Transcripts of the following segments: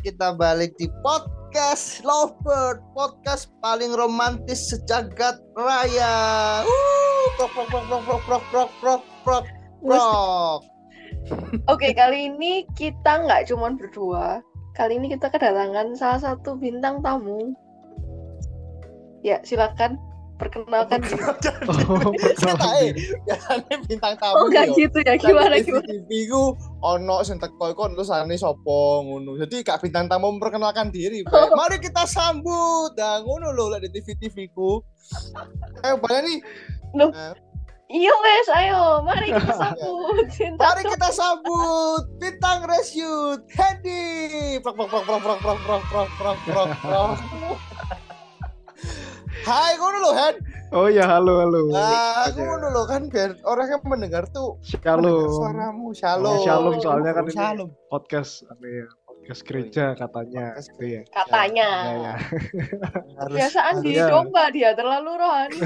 kita balik di podcast Lovebird, podcast paling romantis sejagat raya. Prok prok prok prok prok prok. Oke, kali ini kita nggak cuma berdua. Kali ini kita kedatangan salah satu bintang tamu. Ya, silakan perkenalkan diri. Oh, perkenalan eh, diri. Jangan bintang tamu. Oh, nggak yo. gitu ya? Gimana gimana? TV ku ono sing teko iku tulisane sapa ngono. Jadi kak bintang tamu memperkenalkan diri. Pak. Mari kita sambut. Nah, ngono lho lek di TV-TV ku. Ayo banyak nih. Loh. Eh, Iya wes, ayo, mari kita sambut. Cinta Mari kita sambut bintang reshoot Hendy. Prok prok prok prok prok prok prok prok prok. Hai, ngono lho, Hen. Oh ya, halo halo. Ah, Aja. ngono lho kan biar orang yang mendengar tuh mendengar Shalom. suaramu. Shalom. Oh, shalom soalnya kan Oh, ini shalom. podcast apa ya? Podcast gereja katanya Podcast gitu ya. katanya. Ya, ya. Harus domba dia terlalu rohani.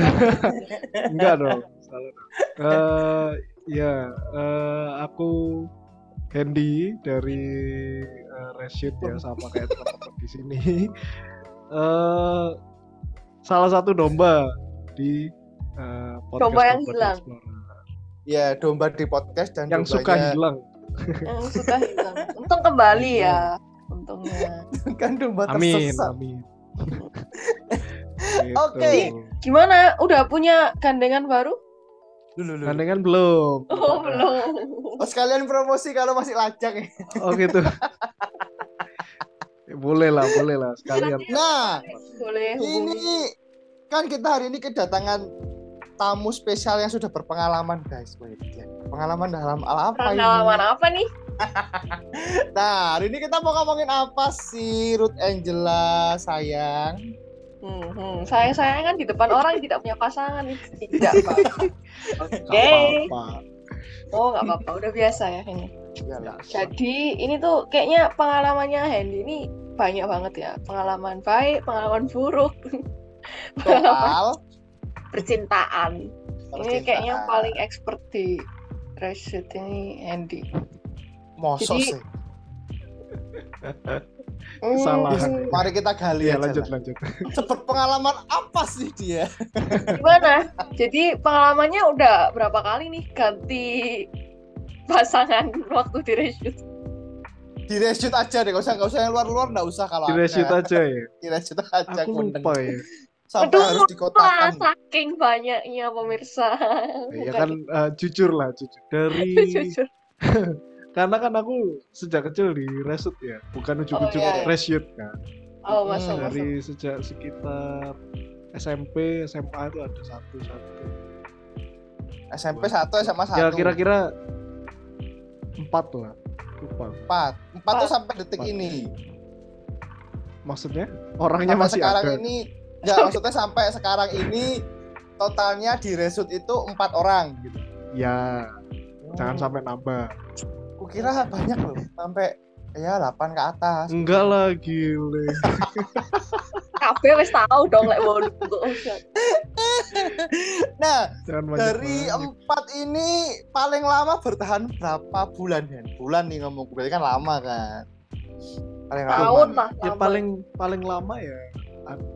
Enggak dong. Salah. Eh, ya, eh, aku Hendy dari uh, Reshoot ya sama kayak teman-teman di sini. Eh, salah satu domba di eh, podcast Domba yang Domba hilang. Explorer. ya domba di podcast dan Yang suka hilang. Yang suka hilang. Untung kembali ya. Untungnya. kan domba Amin, tersesat. amin. Oke. Gitu. Gimana? Udah punya gandengan baru? Dulu. Gandengan belum? Oh, belum. Oh, sekalian promosi kalau masih lajang ya. Oh gitu. Ya, boleh lah, boleh lah sekalian. Nah, Boleh hubungi. ini kan kita hari ini kedatangan tamu spesial yang sudah berpengalaman guys. Pengalaman dalam hal apa Pengalaman ini? apa nih? Nah, hari ini kita mau ngomongin apa sih Ruth Angela sayang? Hmm, hmm. Saya saya kan di depan orang tidak punya pasangan tidak pak. Oke. Gak apa-apa. Oh nggak apa-apa, udah biasa ya ini. Iyalah. Jadi ini tuh kayaknya pengalamannya Hendy ini banyak banget ya. Pengalaman baik, pengalaman buruk, pengalaman Soal percintaan. Ini kayaknya percintaan. paling expert di reshoot ini Hendy. Mosok Jadi- sih. Hmm, Kesalahan. Mari kita gali Iya aja lanjut lah. lanjut. Cepet pengalaman apa sih dia? Gimana? Jadi pengalamannya udah berapa kali nih ganti pasangan waktu di reshoot? Di reshoot aja deh, gak usah gak usah yang luar-luar, gak usah kalau Di reshoot aja ya. Di reshoot aja Aku kundeng. lupa ya. Sampai Aduh, harus dikotakan. saking banyaknya pemirsa. Ya kan eh, jujur lah jujur. Dari jujur. karena kan aku sejak kecil di reshoot ya, bukan ujuk-ujuk Oh, iya. reshoot kan. Oh, masuk, Hmm, masuk. Dari sejak sekitar SMP, SMA itu ada satu satu. SMP satu, SMA satu. Ya kira-kira empat lah. Lupa. empat. Empat tuh Empat. sampai detik Empat. ini. Maksudnya orangnya Sampai masih sekarang ada. ini, ya maksudnya sampai sekarang ini totalnya di reshoot itu empat orang gitu. Ya, jangan Hmm. sampai nambah. Kukira banyak loh, sampai ya 8 ke atas. Enggak lah gile. Kabeh wis tahu dong lek. Nah, Jangan dari banyak. empat ini paling lama bertahan berapa bulan ya? Bulan nih ngomong berarti kan lama kan. Paling lama. Tahun lah. ya lama. paling paling lama ya aduh.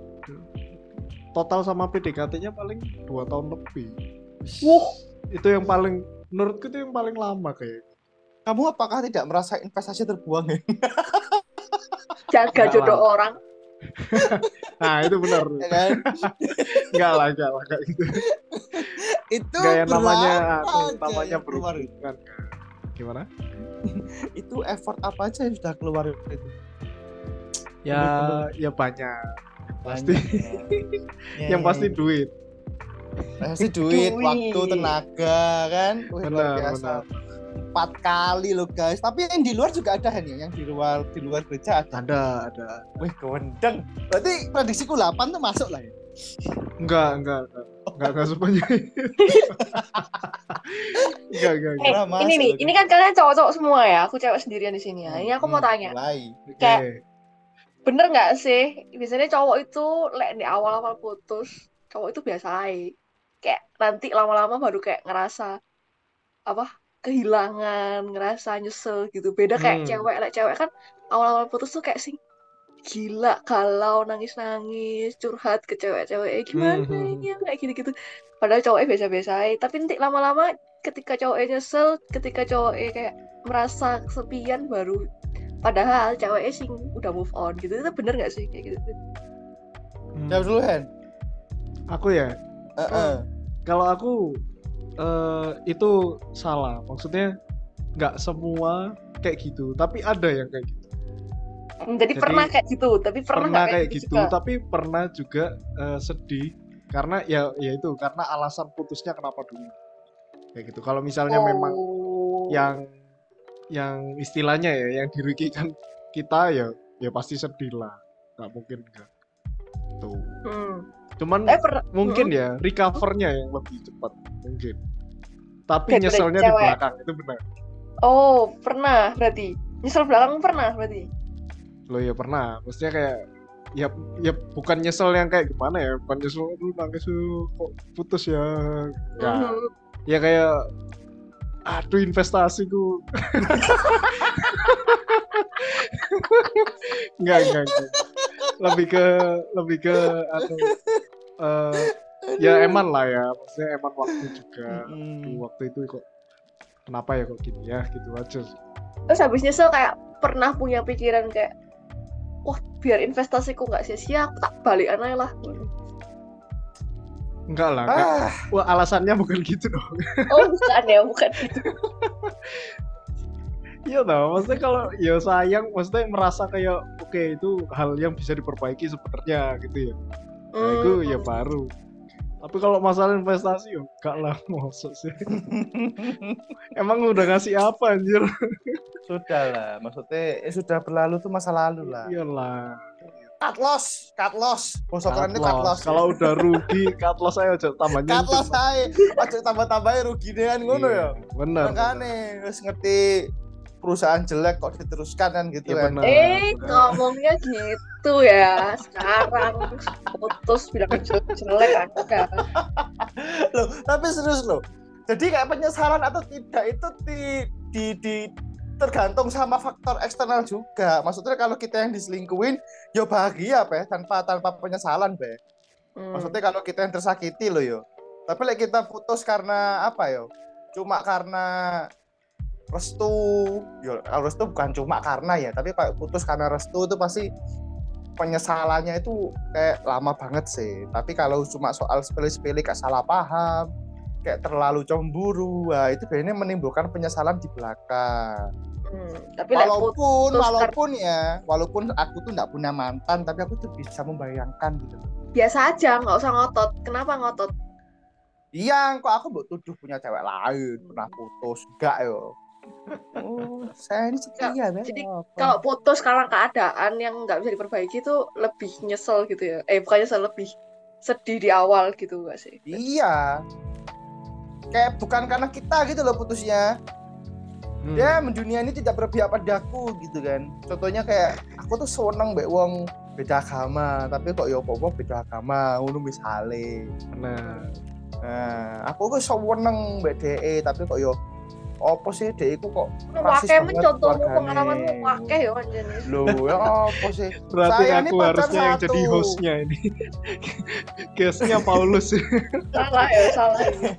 total sama PDKT-nya paling dua tahun lebih Wuh, itu yang paling menurutku itu yang paling lama kayak Kamu apakah tidak merasa investasi terbuang ya? jaga jodoh orang. Nah itu benar. Ya kan? enggak lah enggak lah kayak gitu. Itu enggak yang namanya namanya yang berhubungan gimana? Itu effort apa aja yang sudah keluar itu? ya ya banyak. Pasti. Ya, yang ya, pasti duit. Pasti duit, Duit. waktu, tenaga kan. Wih, luar benar biasa. benar Empat kali loh guys. Tapi yang di luar juga ada kan ya? Yang di luar di luar gereja ada. ada ada Wih, kewendeng. Berarti prediksiku 8 tuh masuk lah ya. enggak enggak enggak enggak enggak semuanya enggak enggak Eh, enggak Udah masuk ini nih, ini kan kalian cowok-cowok semua ya. Aku cewek sendirian di sini ya. Ini aku mau Hmm, tanya, Mulai. Oke. kayak- bener nggak sih? Biasanya cowok itu lek di awal-awal putus, cowok itu biasa aja. Kayak nanti lama-lama baru kayak ngerasa apa? Kehilangan ngerasa nyesel gitu beda kayak Hmm. cewek lah cewek kan awal-awal putus tuh kayak sing gila galau nangis-nangis curhat ke cewek-cewek eh, gimana Hmm, ini kayak gitu-gitu padahal cowoknya biasa-biasa aja tapi nanti lama-lama ketika cowoknya nyesel ketika cowoknya kayak merasa kesepian baru padahal ceweknya sing udah move on gitu itu bener gak sih kayak gitu Hmm. Jawab dulu Hen. Aku ya, Heeh. kalau aku eh, itu salah. Maksudnya nggak semua kayak gitu, tapi ada yang kayak gitu. Hmm, jadi, Jadi, pernah kayak gitu tapi pernah, Pernah nggak kayak gitu, juga? tapi pernah juga eh, sedih karena ya ya itu karena alasan putusnya kenapa dulu. Kayak gitu. Kalau misalnya memang Oh. yang yang istilahnya ya yang dirugikan kita ya ya pasti sedih lah. Nggak mungkin enggak. Tuh. Hmm. Cuman Eh, mungkin ya recovernya yang lebih cepat mungkin. Tapi Kayak nyeselnya di belakang itu benar. Oh, pernah berarti. Nyesel belakang pernah berarti. lo ya pernah. Maksudnya kayak ya ya bukan nyesel yang kayak gimana ya. Bukan nyesel lu nangis kok putus ya? Ya. Mhm. ya kayak aduh investasiku enggak enggak enggak lebih ke lebih ke anu eh, ya eman lah ya maksudnya eman waktu juga. Aduh, waktu itu kok kenapa ya kok gini ya gitu aja sih. Terus habis nyesel kayak pernah punya pikiran kayak wah biar investasiku nggak sia-sia aku tak balik aja lah. enggak lah enggak. Ah, Wah, alasannya bukan gitu dong Oh bukan ya, bukan gitu. iya tau maksudnya kalau ya sayang maksudnya merasa kayak oke itu hal yang bisa diperbaiki sebenarnya gitu ya nah, itu Hmm. ya baru tapi kalau masalah investasi ya enggak lah maksud sih emang udah ngasih apa anjir sudah lah. Maksudnya eh, sudah berlalu tuh masa lalu lah. iyalah Cut loss, cut loss. Bosok Cut cut loss. loss. kalau udah rugi cut loss aja aja tambah cut loss aja. Aja tambah-tambahin rugi dengan ngono ya. bener Makanya wis ngerti perusahaan jelek kok diteruskan kan gitu Iya, kan. Eh ngomongnya gitu ya. Sekarang putus bilang jelek-jelek ada. loh, tapi serius loh. Jadi kayak penyesalan atau tidak itu di, di, di tergantung sama faktor eksternal juga. Maksudnya kalau kita yang diselingkuhin, ya bahagia, Be, tanpa tanpa penyesalan, Be. Hmm. Maksudnya kalau kita yang tersakiti loh yo. Tapi like kita putus karena apa yo? Cuma karena restu. Kalau restu bukan cuma karena ya, tapi kalau putus karena restu itu pasti penyesalannya itu kayak lama banget sih. Tapi kalau cuma soal sepele-sepele kayak salah paham, kayak terlalu cemburu, wah itu biasanya menimbulkan penyesalan di belakang. Hmm, Tapi Walaupun, putus walaupun ya, walaupun aku tuh nggak punya mantan, tapi aku tuh bisa membayangkan gitu. biasa aja, nggak usah ngotot. Kenapa ngotot? Iya, kok aku mbok tuduh punya cewek lain, pernah putus, enggak yo. Oh, saya ini setia, Bel. jadi Apa? Kalau putus karena keadaan yang nggak bisa diperbaiki itu lebih nyesel gitu ya. Eh bukan nyesel, lebih sedih di awal gitu gak sih? Iya. Kayak bukan karena kita gitu loh putusnya. Hmm. Dia mendunia ini tidak berpihak padaku gitu kan. Contohnya kayak aku tuh seneng mbek wong beda agama, tapi kok yo apa beda agama, ngono misale. bener Nah, aku kok seneng mbek DE, tapi kok yo apa sih DE ku kok Rasis banget mencontohmu keluargane. pengalamanmu wakil ya anjene. Loh, ya apa sih? Berarti Saya ini aku harusnya yang jadi satu. hostnya ini. Guestnya Paulus. Salah ya, salah ya.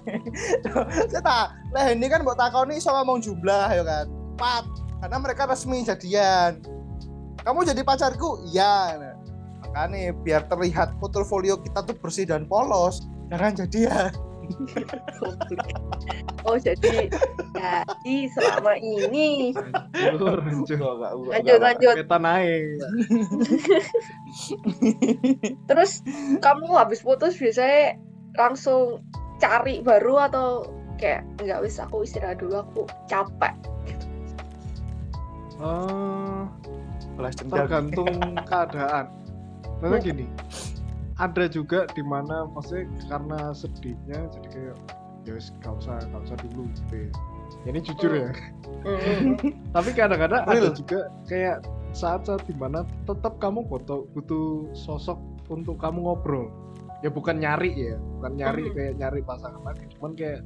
Saya tak, lah ini kan buat takoni iso ngomong jumlah ya kan. Empat, karena mereka resmi jadian. Kamu jadi pacarku? Iya. Nah, makanya biar terlihat portofolio kita tuh bersih dan polos, jangan jadian. Oh jadi jadi selama ini Hancur, hancur. lanjut lanjut. Meta naik. Terus kamu habis putus biasanya langsung cari baru atau kayak nggak wis aku istirahat dulu aku capek. Oh, Balas dendam. tergantung keadaan. Memang gini, ada juga di mana maksudnya karena sedihnya jadi kayak ya wis gak usah gak usah dulu gitu ya. Ini jujur ya. Tapi kadang-kadang ada juga kayak saat-saat di mana tetap kamu butuh butuh sosok untuk kamu ngobrol. Ya bukan nyari ya, bukan nyari kayak nyari pasangan lagi, cuman kayak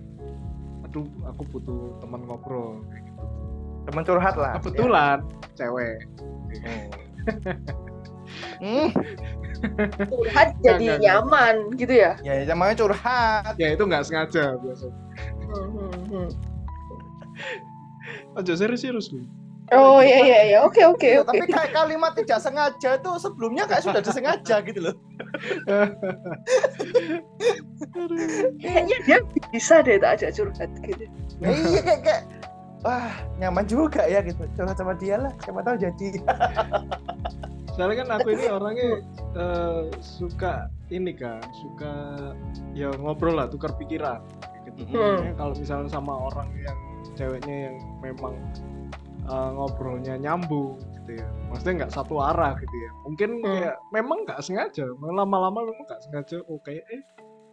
aduh aku butuh teman ngobrol kayak gitu Temen curhat lah. kebetulan cewek Hmm, curhat jadi enggak. nyaman gitu ya? Ya namanya curhat. ya itu nggak sengaja biasanya Hmm, hmm, hmm. aja serius serius lu oh iya iya iya. Oke oke Ya, oke. Tapi kayak kalimat tidak sengaja itu sebelumnya kayak sudah disengaja gitu loh. kayaknya dia bisa deh tak ajak curhat gitu. Ya, iya kayak, kayak wah nyaman juga ya gitu. Curhat sama dia lah siapa tahu jadi soalnya kan aku ini orangnya eh, suka ini kan suka ya ngobrol lah tukar pikiran. Gitu. Hmm. Kalau misalnya sama orang yang ceweknya yang memang eh, ngobrolnya nyambung gitu ya. Maksudnya nggak satu arah gitu ya. Mungkin Hmm. kayak memang nggak sengaja. Lama-lama memang nggak sengaja oh kayak eh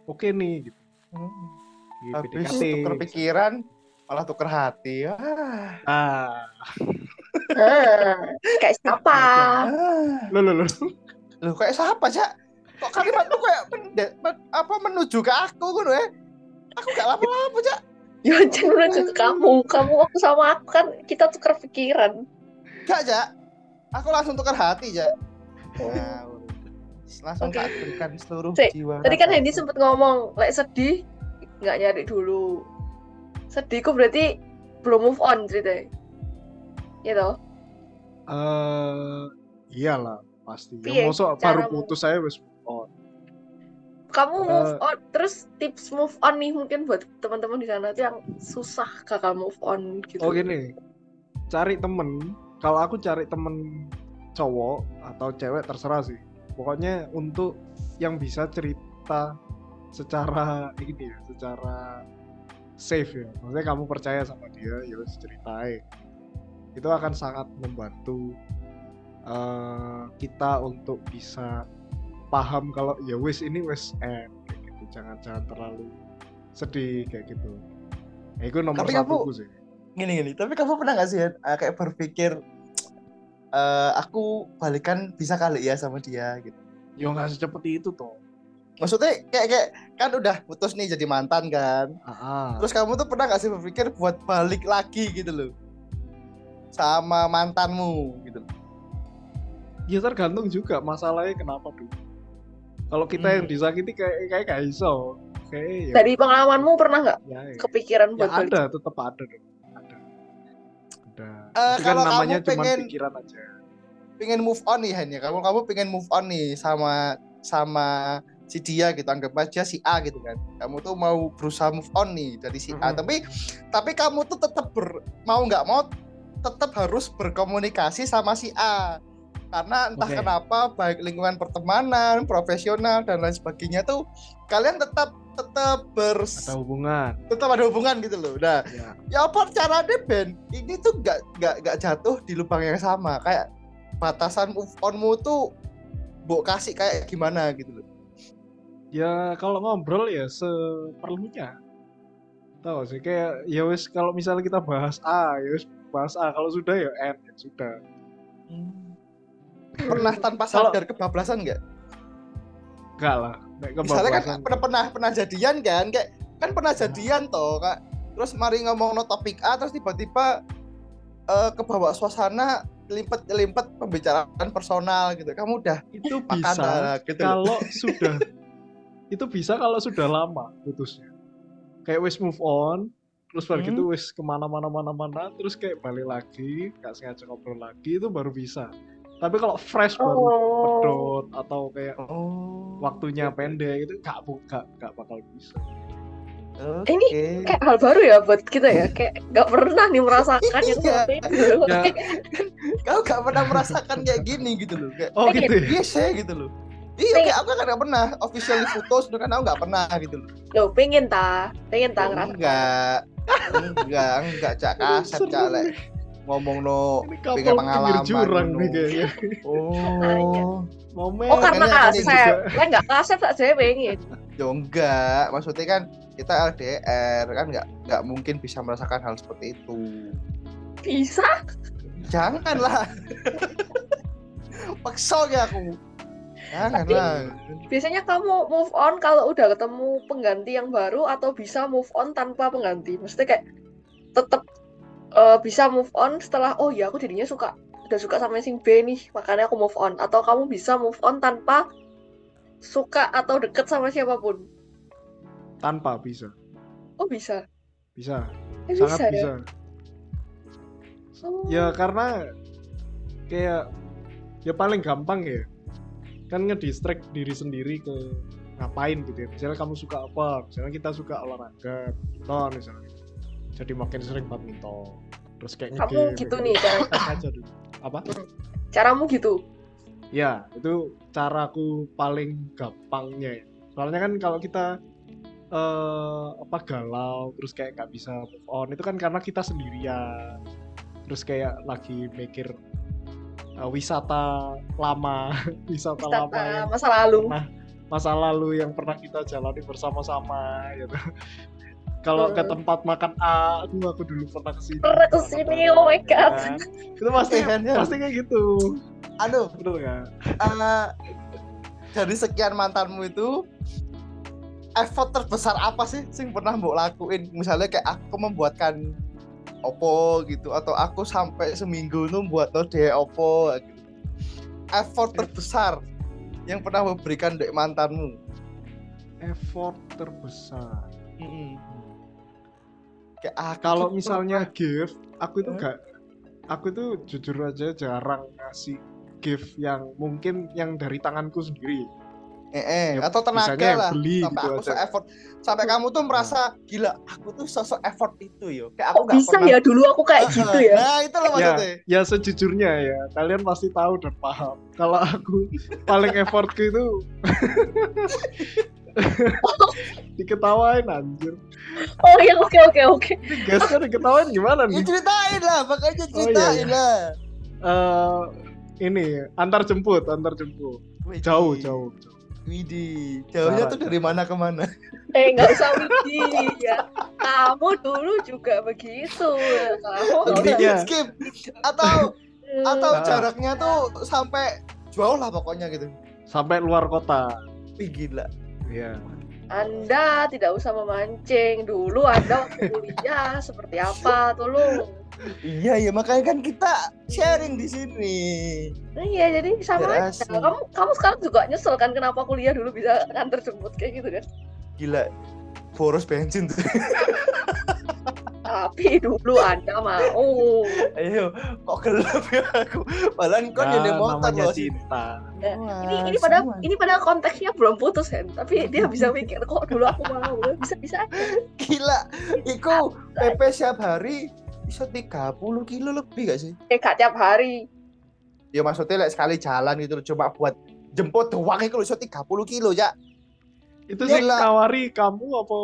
oke nih gitu. Di habis PDKT. tukar pikiran malah tukar hati. Ah, ah ah, kayak siapa? Lo lo lo Loh kayak siapa cak? Kok kalimat tuh kayak men- apa menuju ke aku gitu ya aku gak lama-lama cak. Ya jangan menuju ke kamu. Kamu aku sama aku kan kita tukar pikiran. Gak cak. Aku langsung tukar hati cak. Ya, langsung Oke. tak berikan seluruh Cek, jiwa tadi kan. Hendy sempet ngomong like sedih nggak nyari dulu. Sedihku berarti belum move on ceritanya toh eh iyalah pasti ya mosok baru caramu? putus saya wes move on kamu move Eh. on terus tips move on nih mungkin buat teman-teman di sana tuh yang susah kakak move on gitu Oh gini, cari temen. Kalau aku cari temen cowok atau cewek terserah sih. Pokoknya untuk yang bisa cerita secara ini ya, secara safe ya. Maksudnya kamu percaya sama dia, ya ceritain. Itu akan sangat membantu eh, kita untuk bisa paham kalau ya wes ini wes end kayak gitu. Jangan jangan terlalu sedih kayak gitu. Ya, itu nomor Tapi satu kamu- sih. gini gini tapi kamu pernah gak sih ya eh, kayak berpikir eh, aku balikan bisa kali ya sama dia gitu Ya nggak secepat itu toh. maksudnya kayak kayak kan udah putus nih jadi mantan kan Ah, terus kamu tuh pernah gak sih berpikir buat balik lagi gitu loh sama mantanmu gitu ya tergantung juga masalahnya kenapa dulu. Kalau kita Hmm. yang disakiti kayak kayak gak iso. Kayak ya, dari pengalamanmu pernah nggak ya, ya. kepikiran Ya buat balik ada, tetap ada dong. Ada. Ada. Eh, Itu kan kalau namanya kamu cuma pengen- pikiran aja. pengen move on nih Hen ya kamu kamu pengen move on nih sama sama si dia gitu anggap aja si A gitu kan kamu tuh mau berusaha move on nih dari si A Mhm. tapi tapi kamu tuh tetap ber, mau nggak mau tetap harus berkomunikasi sama si A karena entah Oke. kenapa baik lingkungan pertemanan profesional dan lain sebagainya tuh kalian tetap tetap ber Ada hubungan. tetap ada hubungan gitu loh nah Ya. ya apa caranya Ben ini tuh nggak nggak nggak jatuh di lubang yang sama kayak batasan move onmu tuh bu kasih kayak gimana gitu loh Ya kalau ngobrol ya seperlunya. Tahu sih kayak ya wes kalau misalnya kita bahas A, ya wes bahas A. Kalau sudah ya N, ya sudah. pernah tanpa Kalau- sadar kebablasan nggak? Enggak lah. Misalnya kan pernah pernah pernah jadian kan? Kayak kan pernah jadian toh kak. Terus mari ngomong no topik A terus tiba-tiba eh kebawa suasana limpet limpet pembicaraan personal gitu. Kamu udah itu makan bisa lah, gitu kalau sudah itu bisa kalau sudah lama putusnya. Kayak wis move on terus baru Hmm. gitu wis ke mana-mana mana-mana terus kayak balik lagi nggak sengaja ngobrol lagi itu baru bisa. Tapi kalau fresh baru oh. pedot atau kayak oh. waktunya pendek itu nggak bu- nggak nggak bakal bisa. Ini kayak hal baru ya buat kita ya kayak nggak pernah nih merasakan itu. Iya. seperti itu Ya. kau gak pernah merasakan kayak gini gitu loh kayak oh gitu ya? Biasa gitu loh. Iya kayak aku kan gak pernah officially foto sedangkan aku gak pernah gitu loh. Loh, pengen ta? Pengen ta ngerasa? enggak enggak enggak cak. Kasep cak lek. ngomong no pengen pengalaman jurang ngono. nih kayaknya. Oh. Momen oh karena kaset kan nggak kaset tak saya pengen ya enggak. Maksudnya kan kita LDR kan nggak nggak mungkin bisa merasakan hal seperti itu. Bisa? Janganlah. Paksa ya aku Jangan Tapi- lah. Biasanya kamu move on kalau udah ketemu pengganti yang baru atau bisa move on tanpa pengganti. Maksudnya kayak tetap eh, bisa move on setelah oh ya aku jadinya suka udah suka sama sing B nih, makanya aku move on. Atau kamu bisa move on tanpa suka atau deket sama siapa pun. tanpa bisa Oh bisa. bisa Eh, sangat bisa ya. bisa Oh. ya karena kayak ya paling gampang ya kan ngedistract diri sendiri ke ngapain gitu ya. Misalnya kamu suka apa misalnya kita suka olahraga badminton misalnya. Jadi makin sering badminton. Terus kayak Kamu gitu kayak nih cara aja dulu. Apa? Caramu gitu. ya itu caraku paling gampangnya ya. soalnya kan kalau kita eh apa galau terus kayak nggak bisa move on itu kan karena kita sendirian. Terus kayak lagi mikir eh, wisata lama wisata, lama Wisata yang masa lalu. pernah masa lalu yang pernah kita jalani bersama-sama gitu kalau ke Hmm. tempat makan A aduh aku dulu pernah ke sini Pernah ke sini, oh my god. Kan? itu pasti Iya kan, ya? pasti kayak gitu Aduh, betul nggak eh, dari sekian mantanmu itu effort terbesar apa sih sing pernah mbok lakuin? Misalnya kayak aku membuatkan opo gitu atau aku sampai seminggu nu buat no de opo gitu. Effort terbesar yang pernah memberikan dek mantanmu. effort terbesar Kayak aku kalau tuh misalnya gift aku itu Hmm? gak aku itu jujur aja jarang ngasih gift yang mungkin yang dari tanganku sendiri Eh, eh, Ya, atau tenaga lah beli sampai gitu aku aja. se effort sampai kamu tuh merasa gila aku tuh sosok effort itu yo. Kayak aku nggak bisa pernah ya? Dulu aku kayak gitu ya? nah itu loh ya maksudnya. ya sejujurnya ya. Kalian pasti tahu dan paham. Kalau aku paling effortku itu diketawain anjir. Oh iya oke oke oke. ini guys kan diketawain gimana ya nih ceritain lah makanya Oh, iya, ceritain iya. lah. Eh, ini antar jemput antar jemput. Jauh jauh jauh. Widih, jauhnya tuh dari mana ke mana? Eh nggak usah widi ya. Kamu dulu juga begitu. Kamu Intinya. Skip atau atau jaraknya tuh sampai jauh lah pokoknya gitu. sampai luar kota Wih gila. ya Anda tidak usah memancing dulu Anda waktu kuliah seperti apa tolong. Iya iya makanya kan kita sharing di sini. Nah, iya jadi sama aja. Kamu kamu sekarang juga nyesel kan kenapa kuliah dulu bisa nganter jemput kayak gitu kan? Gila. Boros bensin tuh. Tapi dulu Anda mau. Ayo, kok gelap ya aku. Padahal kau Ah, jadi motor namanya loh. cinta Ya, ini ini pada ini pada konteksnya belum putus kan, tapi dia bisa mikir kok dulu aku mau, bisa bisa aja. Gila. Iku PP setiap hari bisa 30 kilo lebih gak sih? Eh gak tiap hari. Ya maksudnya like, sekali jalan gitu loh, cuma buat jemput doang itu iso 30 kilo ya. itu sih Gila. nawari kamu apa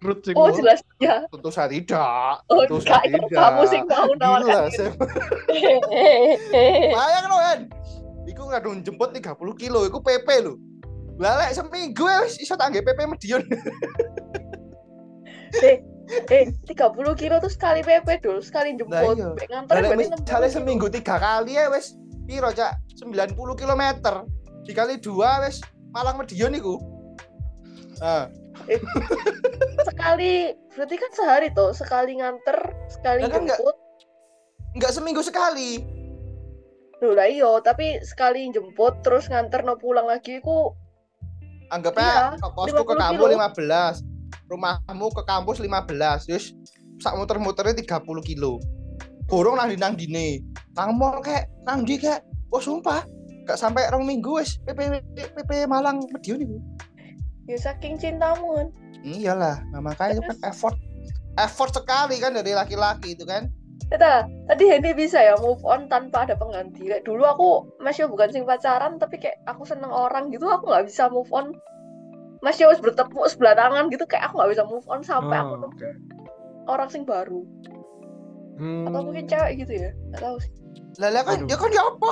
Ruth sing Oh jelas ya. Tentu saja tidak. Oh Tentu enggak saja itu kamu sih mau nawarkan. Gitu. Bayang loh kan. Iku ngadun jemput 30 kilo, iku PP lho. Lah lek seminggu ya wis iso tangge PP medion. eh 30 kilo tuh sekali PP dulu, sekali jemput. iya. Mek nganter 60 misalnya seminggu tiga kali ya wis piro cak 90 km dikali dua wis Malang Medion iku. Nah, sekali berarti kan sehari tuh sekali nganter sekali kan nggak- jemput enggak seminggu sekali. Loh lah iyo tapi sekali jemput terus nganter no pulang lagi ku Anggapnya Iya, kosku ke 50 kamu kilo. 15. Rumahmu ke kampus 15. Terus sak muter-muternya 30 kilo. Borong nang di nang dine. Nang mall kayak nang di kayak wah sumpah gak sampai rong minggu wis PP PP Malang Medion iku. ya saking cintamu Iyalah, nah, makanya itu kan effort effort sekali kan dari laki-laki itu kan. Eta, tadi Hendy bisa ya move on tanpa ada pengganti. Kayak dulu aku masih bukan sing pacaran tapi kayak aku seneng orang gitu aku nggak bisa move on. Masih harus bertepuk sebelah tangan gitu kayak aku nggak bisa move on sampai aku Oh, nemu oke. orang sing baru. Hmm, Atau mungkin cewek gitu ya, nggak tahu sih. Lah lah kan Aduh. ya kan ya apa?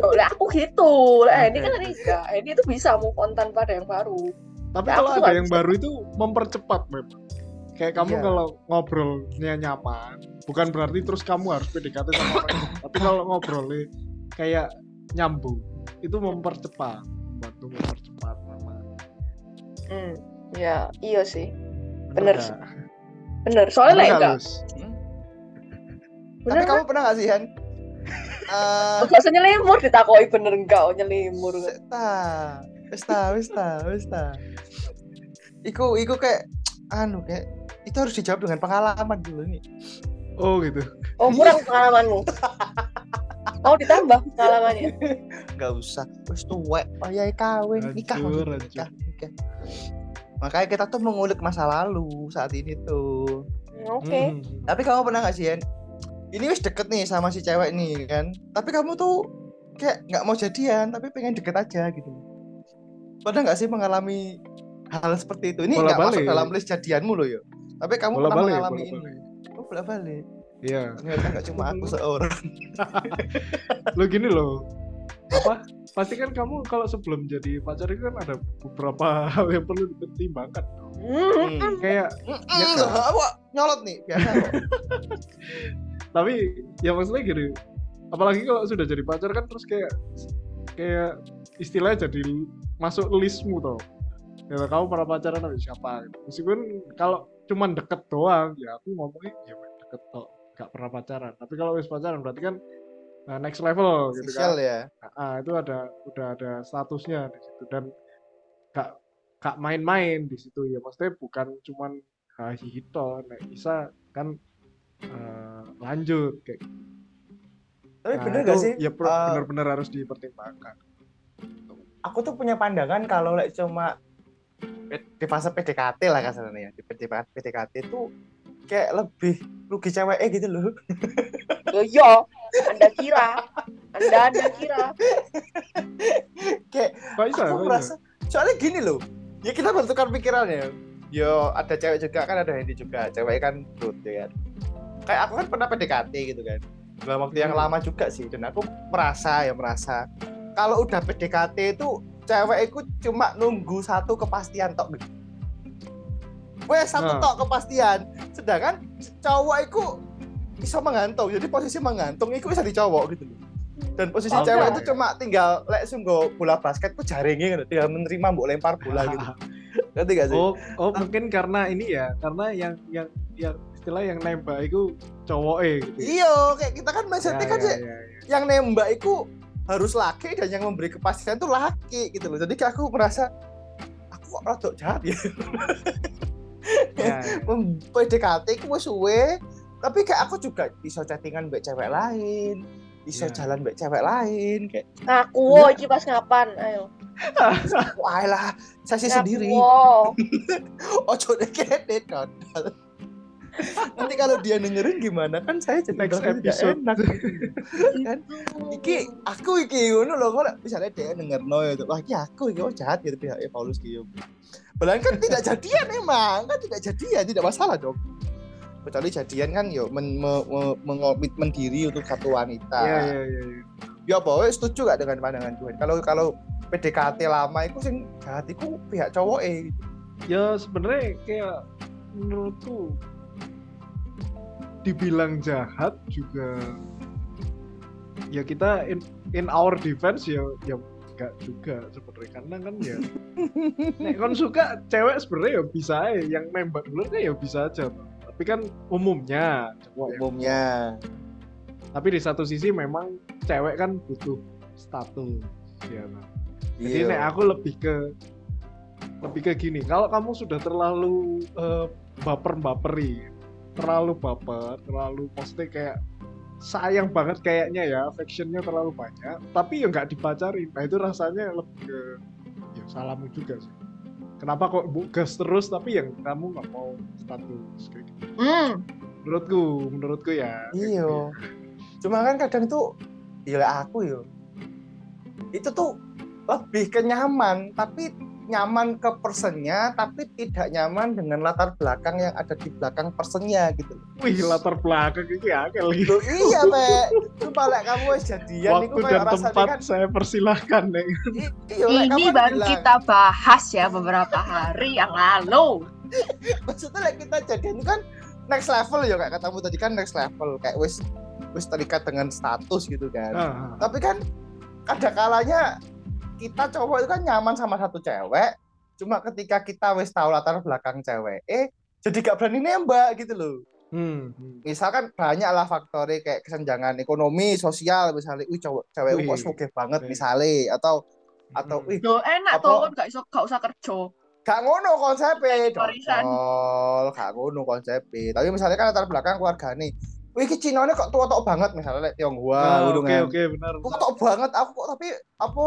Oh, lah aku gitu. Lah Hendy Oke, kan enggak. Hendy itu bisa move on tanpa ada yang baru. Tapi Ya, kalau aku tuh ada yang bisa. baru itu mempercepat memang. Kayak kamu Iya. kalau ngobrolnya nyaman, bukan berarti terus kamu harus PDKT sama orang. Tapi kalau ngobrolnya kayak nyambung, itu mempercepat membantu mempercepat Hmm, ya iya sih. bener Bener. Soalnya lah nggak, enggak. Lus? Bener Tapi kan? kamu pernah gak sih Han? Gak usah nyelimur ditakoi bener enggak oh, nyelimur. Ta, wis ta, wis ta, wis ta. Iku, iku kayak anu kayak itu harus dijawab dengan pengalaman dulu nih. oh gitu Oh kurang pengalamanmu. Mau ditambah pengalamannya. Gak usah, wis tuwek, oyai kawin, nikah, hancur. nikah, nikah. Makanya kita tuh mengulik masa lalu saat ini tuh. Oke. Hmm. Tapi kamu pernah gak sih, Han? Ini wis deket nih sama si cewek nih kan. Tapi kamu tuh kayak nggak mau jadian, tapi pengen deket aja gitu. Pernah gak sih mengalami hal seperti itu? Ini nggak masuk dalam list jadianmu loh ya. Tapi kamu bola pernah balik mengalami bola ini. balik Oh, bola balik. iya Ternyata nggak cuma aku seorang. lo gini loh apa pasti kan kamu kalau sebelum jadi pacar itu kan ada beberapa hal yang perlu dipertimbangkan Hmm. Kayak kan? apa nyolot nih tapi ya maksudnya gini apalagi kalau sudah jadi pacar kan terus kayak kayak istilahnya jadi masuk listmu toh ya kamu pernah pacaran sama siapa gitu. meskipun kalau cuman deket doang ya aku ngomongnya ya deket toh gak pernah pacaran tapi kalau wis pacaran berarti kan uh, next level gitu kan Official ya. ah itu ada udah ada statusnya di situ dan gak gak main-main di situ ya maksudnya bukan cuman hito nek bisa kan eh, lanjut kayak. Tapi Nah, bener itu gak sih? ya eh, bener-bener harus dipertimbangkan aku tuh punya pandangan kalau like, cuma di fase PDKT lah kasarnya ya di PDKT itu kayak lebih rugi ceweknya gitu loh Yo yo, Anda kira, Anda Anda kira. kayak aku merasa soalnya gini loh. Ya kita bertukar pikirannya. Yo ada cewek juga kan ada Hendy juga. Cewek kan brut ya kan? Kayak aku kan pernah PDKT gitu kan. Dalam waktu yang Hmm. lama juga sih. Dan aku merasa ya merasa kalau udah PDKT itu cewek itu cuma nunggu satu kepastian tok gitu. Wes satu Nah. tok kepastian. Sedangkan cowok itu bisa menggantung jadi posisi menggantung itu bisa di cowok gitu dan posisi Oke. cewek itu cuma tinggal lek sungguh bola basket tuh jaringnya gitu tinggal menerima mbok lempar bola gitu ngerti gak sih oh oh mungkin karena ini ya karena yang yang yang istilah yang nembak itu cowok gitu ya. iya kayak kita kan mindsetnya Ya, kan ya, sih, ya, ya. yang nembak itu harus laki dan yang memberi kepastian tuh laki gitu loh jadi kayak aku merasa aku kok rada jahat ya Ya, ya. PDKT ku wis suwe tapi kayak aku juga bisa chattingan mbak cewek lain bisa Ya. jalan mbak cewek lain kayak Aku wo, iki pas kapan? Ayo. wah lah saya sih Ngaku, sendiri wo. ojo deh kede kodal nanti kalau dia dengerin gimana kan saya jadi Next episode. enak kan iki aku iki ngono loh kalau misalnya dia denger no itu wah iki aku iki oh jahat gitu pihak Paulus gitu Padahal kan tidak jadian emang kan tidak jadian tidak masalah dong kecuali jadian kan yo men, me, me- mengomitmen diri untuk satu wanita Iya, iya, iya, iya. ya apa wes setuju gak dengan pandangan Tuhan kalau kalau PDKT lama itu sing jahat itu pihak cowok eh ya sebenarnya kayak menurutku dibilang jahat juga ya kita in, in our defense ya ya enggak juga sebenarnya karena kan ya nek kon suka cewek sebenarnya ya bisa aja yang nembak dulu kan ya bisa aja. Tapi kan umumnya cowok ya. umumnya tapi di satu sisi memang cewek kan butuh status ya kan? Jadi Iya. nek aku lebih ke lebih ke gini, kalau kamu sudah terlalu eh, baper-baperi, terlalu baper, terlalu maksudnya kayak sayang banget kayaknya ya, affectionnya terlalu banyak, tapi ya nggak dipacarin. Nah itu rasanya lebih ke ya salahmu juga sih. Kenapa kok bu gas terus tapi yang kamu nggak mau status kayak gitu? Hmm. Menurutku, menurutku ya. gitu Iya. ya. Cuma kan kadang itu gila aku yo. Itu tuh lebih ke nyaman, tapi nyaman ke personnya, tapi tidak nyaman dengan latar belakang yang ada di belakang personnya gitu. Wih latar belakang ini akal gitu. Loh, iya, Pak. Cuma lek kamu wis jadian Waktu dan tempat kan saya persilahkan Neng. i- iya, Ini baru bilang, kita bahas ya beberapa hari yang lalu. maksudnya lek kita jadian kan next level ya kayak katamu tadi kan next level kayak wis wis terikat dengan status gitu kan. Ah, Tapi kan ada kalanya kita cowok itu kan nyaman sama satu cewek cuma ketika kita wis tahu latar belakang cewek eh jadi gak berani nembak gitu loh Hmm. misalkan banyak lah faktornya kayak kesenjangan ekonomi sosial misalnya wih cowok cewek Wih, kok banget oke. misalnya atau atau Hmm. wih Yo enak Apa? tuh kan gak iso gak usah kerja. gak ngono konsepnya dodol gak ngono konsepnya tapi misalnya kan latar belakang keluarga nih wih ki Cina kok tua tok banget misalnya like Tionghoa Ah, Oke kan oke benar. kok tok banget aku kok tapi apa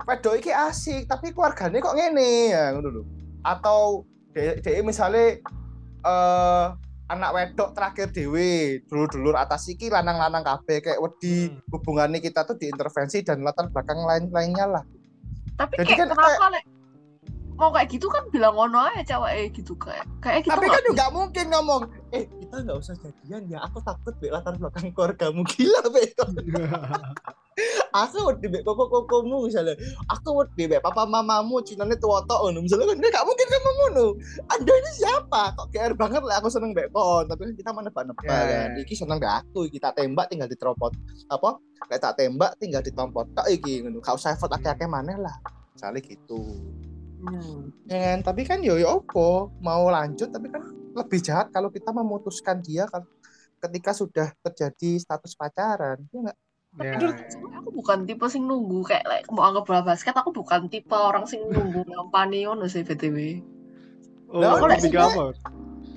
pedo iki asik tapi keluarganya kok ngene? Ya ngono lho. Atau de misalnya eh anak wedok terakhir dewe dulur-dulur atas iki lanang-lanang kabeh kayak wedi Hmm. hubungannya kita tuh diintervensi dan latar belakang lain-lainnya lah. Tapi Jadi kayak kan kenapa lek mau kayak gitu kan bilang ngono aja cewek gitu kayak. Kayak gitu tapi kan nggak mungkin ngomong eh kita nggak usah jadian ya. Aku takut be latar belakang keluargamu gila be aku wedi be koko kokomu misalnya. Aku wedi be papa mamamu cinane tua tok ngono. Misalnya kan nggak mungkin kamu ngono. Anda ini siapa? Kok GR banget lah aku seneng be kon tapi kan kita mana nebak Ya, ya. kan iki seneng be aku? Kita tembak tinggal diteropot apa? Kayak tak tembak tinggal ditompot. Tok iki ngono. Gak usah effort akeh-akeh maneh lah. Misalnya gitu Hmm. ya kan tapi kan yo yo opo mau lanjut tapi kan lebih jahat kalau kita memutuskan dia kan ketika sudah terjadi status pacaran ya nggak Ya, Aduh, ya. aku bukan tipe sing nunggu kayak like, mau anggap bola basket aku bukan tipe orang sing nunggu ngampani ngono sih BTW. Oh, Lah, aku lek apa?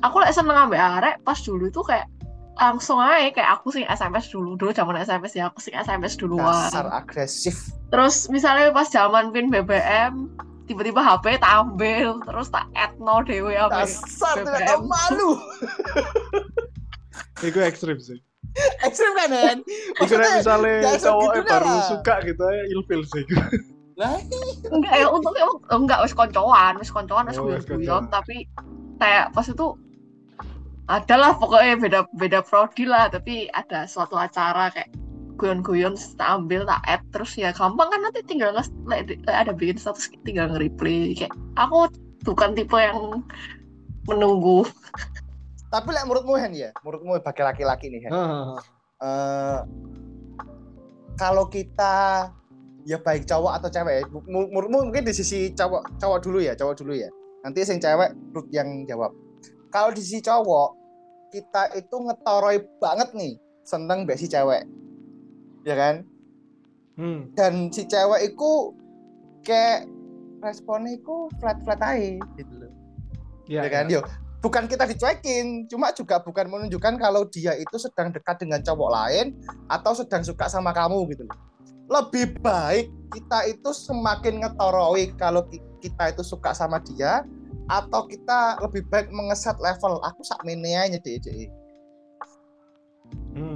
Aku lek seneng ambek arek pas dulu itu kayak langsung aja kayak aku sing SMS dulu dulu zaman SMS ya aku sing SMS duluan. dasar agresif Terus misalnya pas zaman pin BBM tiba-tiba HP tak ambil terus tak etno dewe ambek dasar BBM. tidak tahu malu Itu ekstrim sih. ekstrim kan kan nek misalnya cowoknya baru lah. suka gitu ya ilfil sih. lah enggak ya untungnya oh, enggak wis koncoan wis koncoan wis Oh, koncoan. tapi kayak pas itu adalah pokoknya beda beda prodi lah tapi ada suatu acara kayak guyon-guyon terus tak ambil tak add terus ya gampang kan nanti tinggal nge ada bikin status tinggal nge-replay kayak aku bukan tipe yang menunggu. Tapi lek menurutmu Hen ya? Menurutmu sebagai laki-laki nih Hen? Hahaha. Eh, kalau kita ya baik cowok atau cewek mu- menurutmu mungkin di sisi cowok cowok dulu ya cowok dulu ya? Nanti sing cewek Ruth yang jawab. Kalau di sisi cowok kita itu ngetoroi banget nih seneng mbak si cewek ya kan? Hmm. dan si cewek itu kayak responnya itu flat flat aja gitu loh. Ya, ya kan? yo bukan kita dicuekin cuma juga bukan menunjukkan kalau dia itu sedang dekat dengan cowok lain atau sedang suka sama kamu gitu loh. Lebih baik kita itu semakin ngetoroi kalau ki- kita itu suka sama dia atau kita lebih baik mengeset level aku sak aja deh Hmm.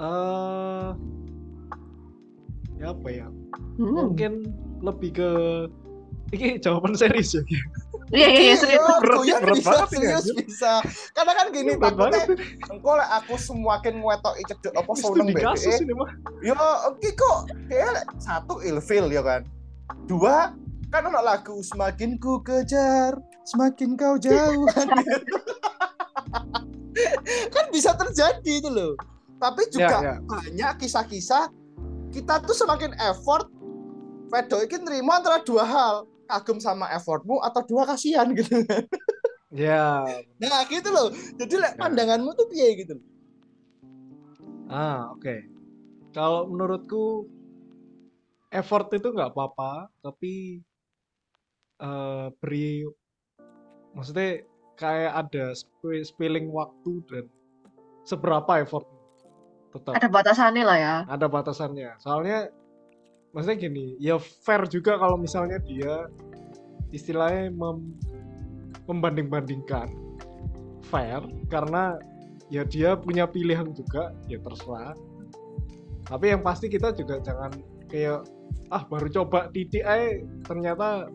Eh, ya apa ya? Hmm. Mungkin lebih ke ini jawaban serius ya. iya iya iya serius Iya, Berat- guyon berat bisa, banget serius anjir. bisa karena kan gini Berat takutnya engkau lek aku semakin ngetoki cedek apa Ini seneng BDE kasus ini mah. Yo, oke kok. Dia satu ilfil ya kan. Dua kan ada lagu semakin ku kejar, semakin kau jauh. kan bisa terjadi itu loh. Tapi juga Ya, ya. banyak kisah-kisah kita tuh semakin effort Vedo ini nerima antara dua hal kagum sama effortmu atau dua kasihan gitu Ya. nah gitu loh jadi Ya. pandanganmu tuh piye gitu Ah, oke. Kalau menurutku effort itu nggak apa-apa, tapi eh, beri maksudnya kayak ada sp- spilling waktu dan seberapa effort tetap ada batasannya lah ya ada batasannya. Soalnya maksudnya gini, ya fair juga kalau misalnya dia istilahnya mem- membanding-bandingkan fair karena ya dia punya pilihan juga ya terserah. Tapi yang pasti kita juga jangan kayak ah baru coba titik aja ternyata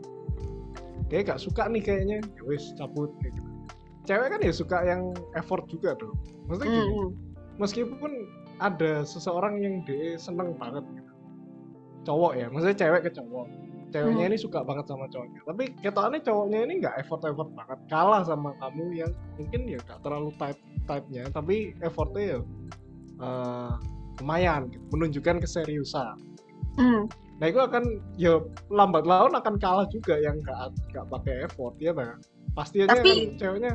kayak gak suka nih kayaknya ya wis cabut kayak gitu. Cewek kan ya suka yang effort juga dong. Maksudnya gini, Hmm. meskipun ada seseorang yang dia seneng banget gitu. cowok ya maksudnya cewek ke cowok ceweknya Hmm. ini suka banget sama cowoknya tapi ketokannya cowoknya ini nggak effort effort banget kalah sama kamu yang mungkin ya gak terlalu type type nya tapi effortnya ya eh, lumayan gitu, menunjukkan keseriusan Hmm. nah itu akan ya lambat laun akan kalah juga yang nggak nggak pakai effort ya nah pasti aja Tapi- kan ceweknya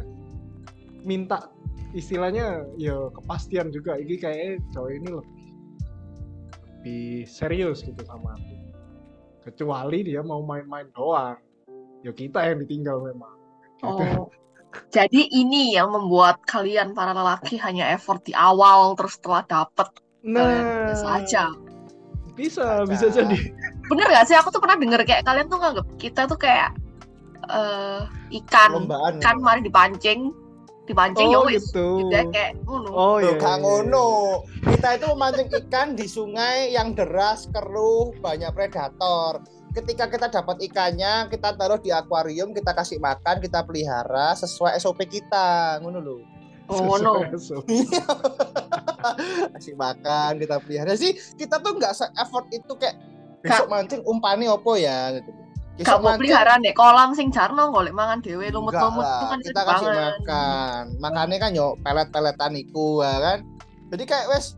minta istilahnya ya kepastian juga ini kayaknya cowok ini lebih lebih serius gitu sama aku kecuali dia mau main-main doang ya kita yang ditinggal memang gitu. Oh. Jadi ini yang membuat kalian para lelaki hanya effort di awal terus setelah dapet nah biasa aja. bisa Bisa. bisa jadi Bener gak sih? Aku tuh pernah denger kayak kalian tuh nganggep kita tuh kayak eh ikan. Lombaan. Kan mari dipancing, dipancing ya oh wis. gitu Gitu ya, kayak ngono. oh Loh, iya gak iya, ngono. Kita itu memancing ikan di sungai yang deras, keruh, banyak predator. Ketika kita dapat ikannya, kita taruh di akuarium, kita kasih makan, kita pelihara sesuai SOP kita, ngono lho. Oh, ngono. Kasih makan, kita pelihara sih. Kita tuh nggak se effort itu kayak besok mancing umpani opo ya gitu. Gak mau pelihara nek kolam sing jarno golek mangan dhewe Enggak lumut-lumut lah, itu kan kita kasih banget. makan. Makannya kan yo pelet-peletan iku ya kan? Jadi kayak wes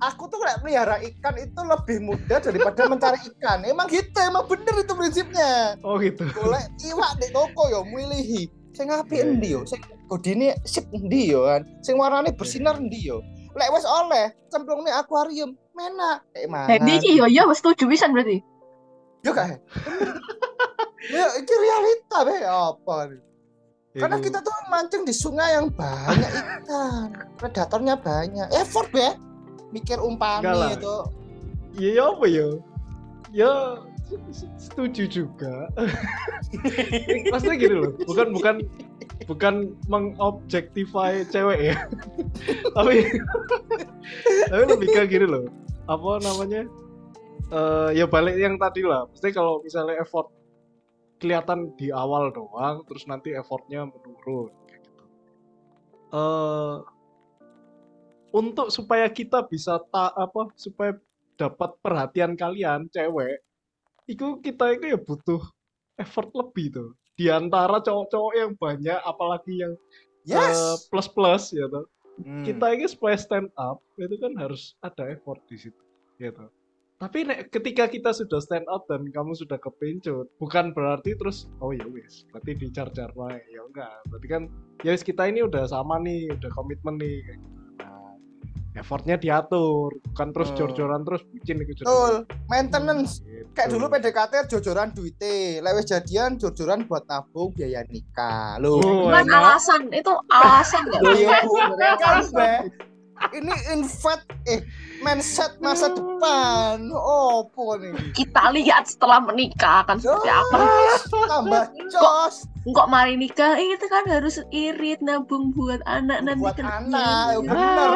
aku tuh kayak pelihara ikan itu lebih mudah daripada mencari ikan. Emang gitu emang bener itu prinsipnya. Oh gitu. Golek iwak di toko yo milihi. Sing apik Iya, endi iya. yo? Sing godine sip endi yo kan? Sing warnane bersinar endi yo? Lek wes oleh cemplung nih akuarium. Menak. Kayak mangan Jadi iki yo yo wis setuju pisan berarti. Yo kayak ya itu realita be apa nih Karena kita tuh mancing di sungai yang banyak ikan, predatornya banyak. Effort ya, mikir lah. itu. Iya ya apa ya? Ya setuju juga. Maksudnya gini loh, bukan bukan bukan mengobjektify cewek ya. tapi tapi lebih ke gini loh. Apa namanya? Eh ya balik yang tadi lah. Maksudnya kalau misalnya effort kelihatan di awal doang, terus nanti effortnya menurun kayak gitu. Eh untuk supaya kita bisa tak apa supaya dapat perhatian kalian cewek itu kita itu ya butuh effort lebih tuh di antara cowok-cowok yang banyak apalagi yang Yes. plus plus ya tuh Hmm. kita ini supaya stand up itu kan harus ada effort di situ gitu tapi nek, ketika kita sudah stand up dan kamu sudah kepencut bukan berarti terus oh ya wis berarti dicar-car wae ya enggak berarti kan ya wis kita ini udah sama nih udah komitmen nih kayak gitu. nah, effortnya diatur bukan terus Hmm. jor-joran terus bucin gitu Betul, maintenance. Gitu. Kayak dulu PDKT jojoran duite, lewes jadian jojoran buat nabung biaya nikah. Loh. Oh, alasan, itu alasan ya. Ya kan? Ini invest eh mindset masa depan. Opo nih? Kita lihat setelah menikah akan seperti apa. Tambah jos Kok mari nikah, eh, itu kan harus irit nabung buat anak nanti buat ke anak. Ya bener.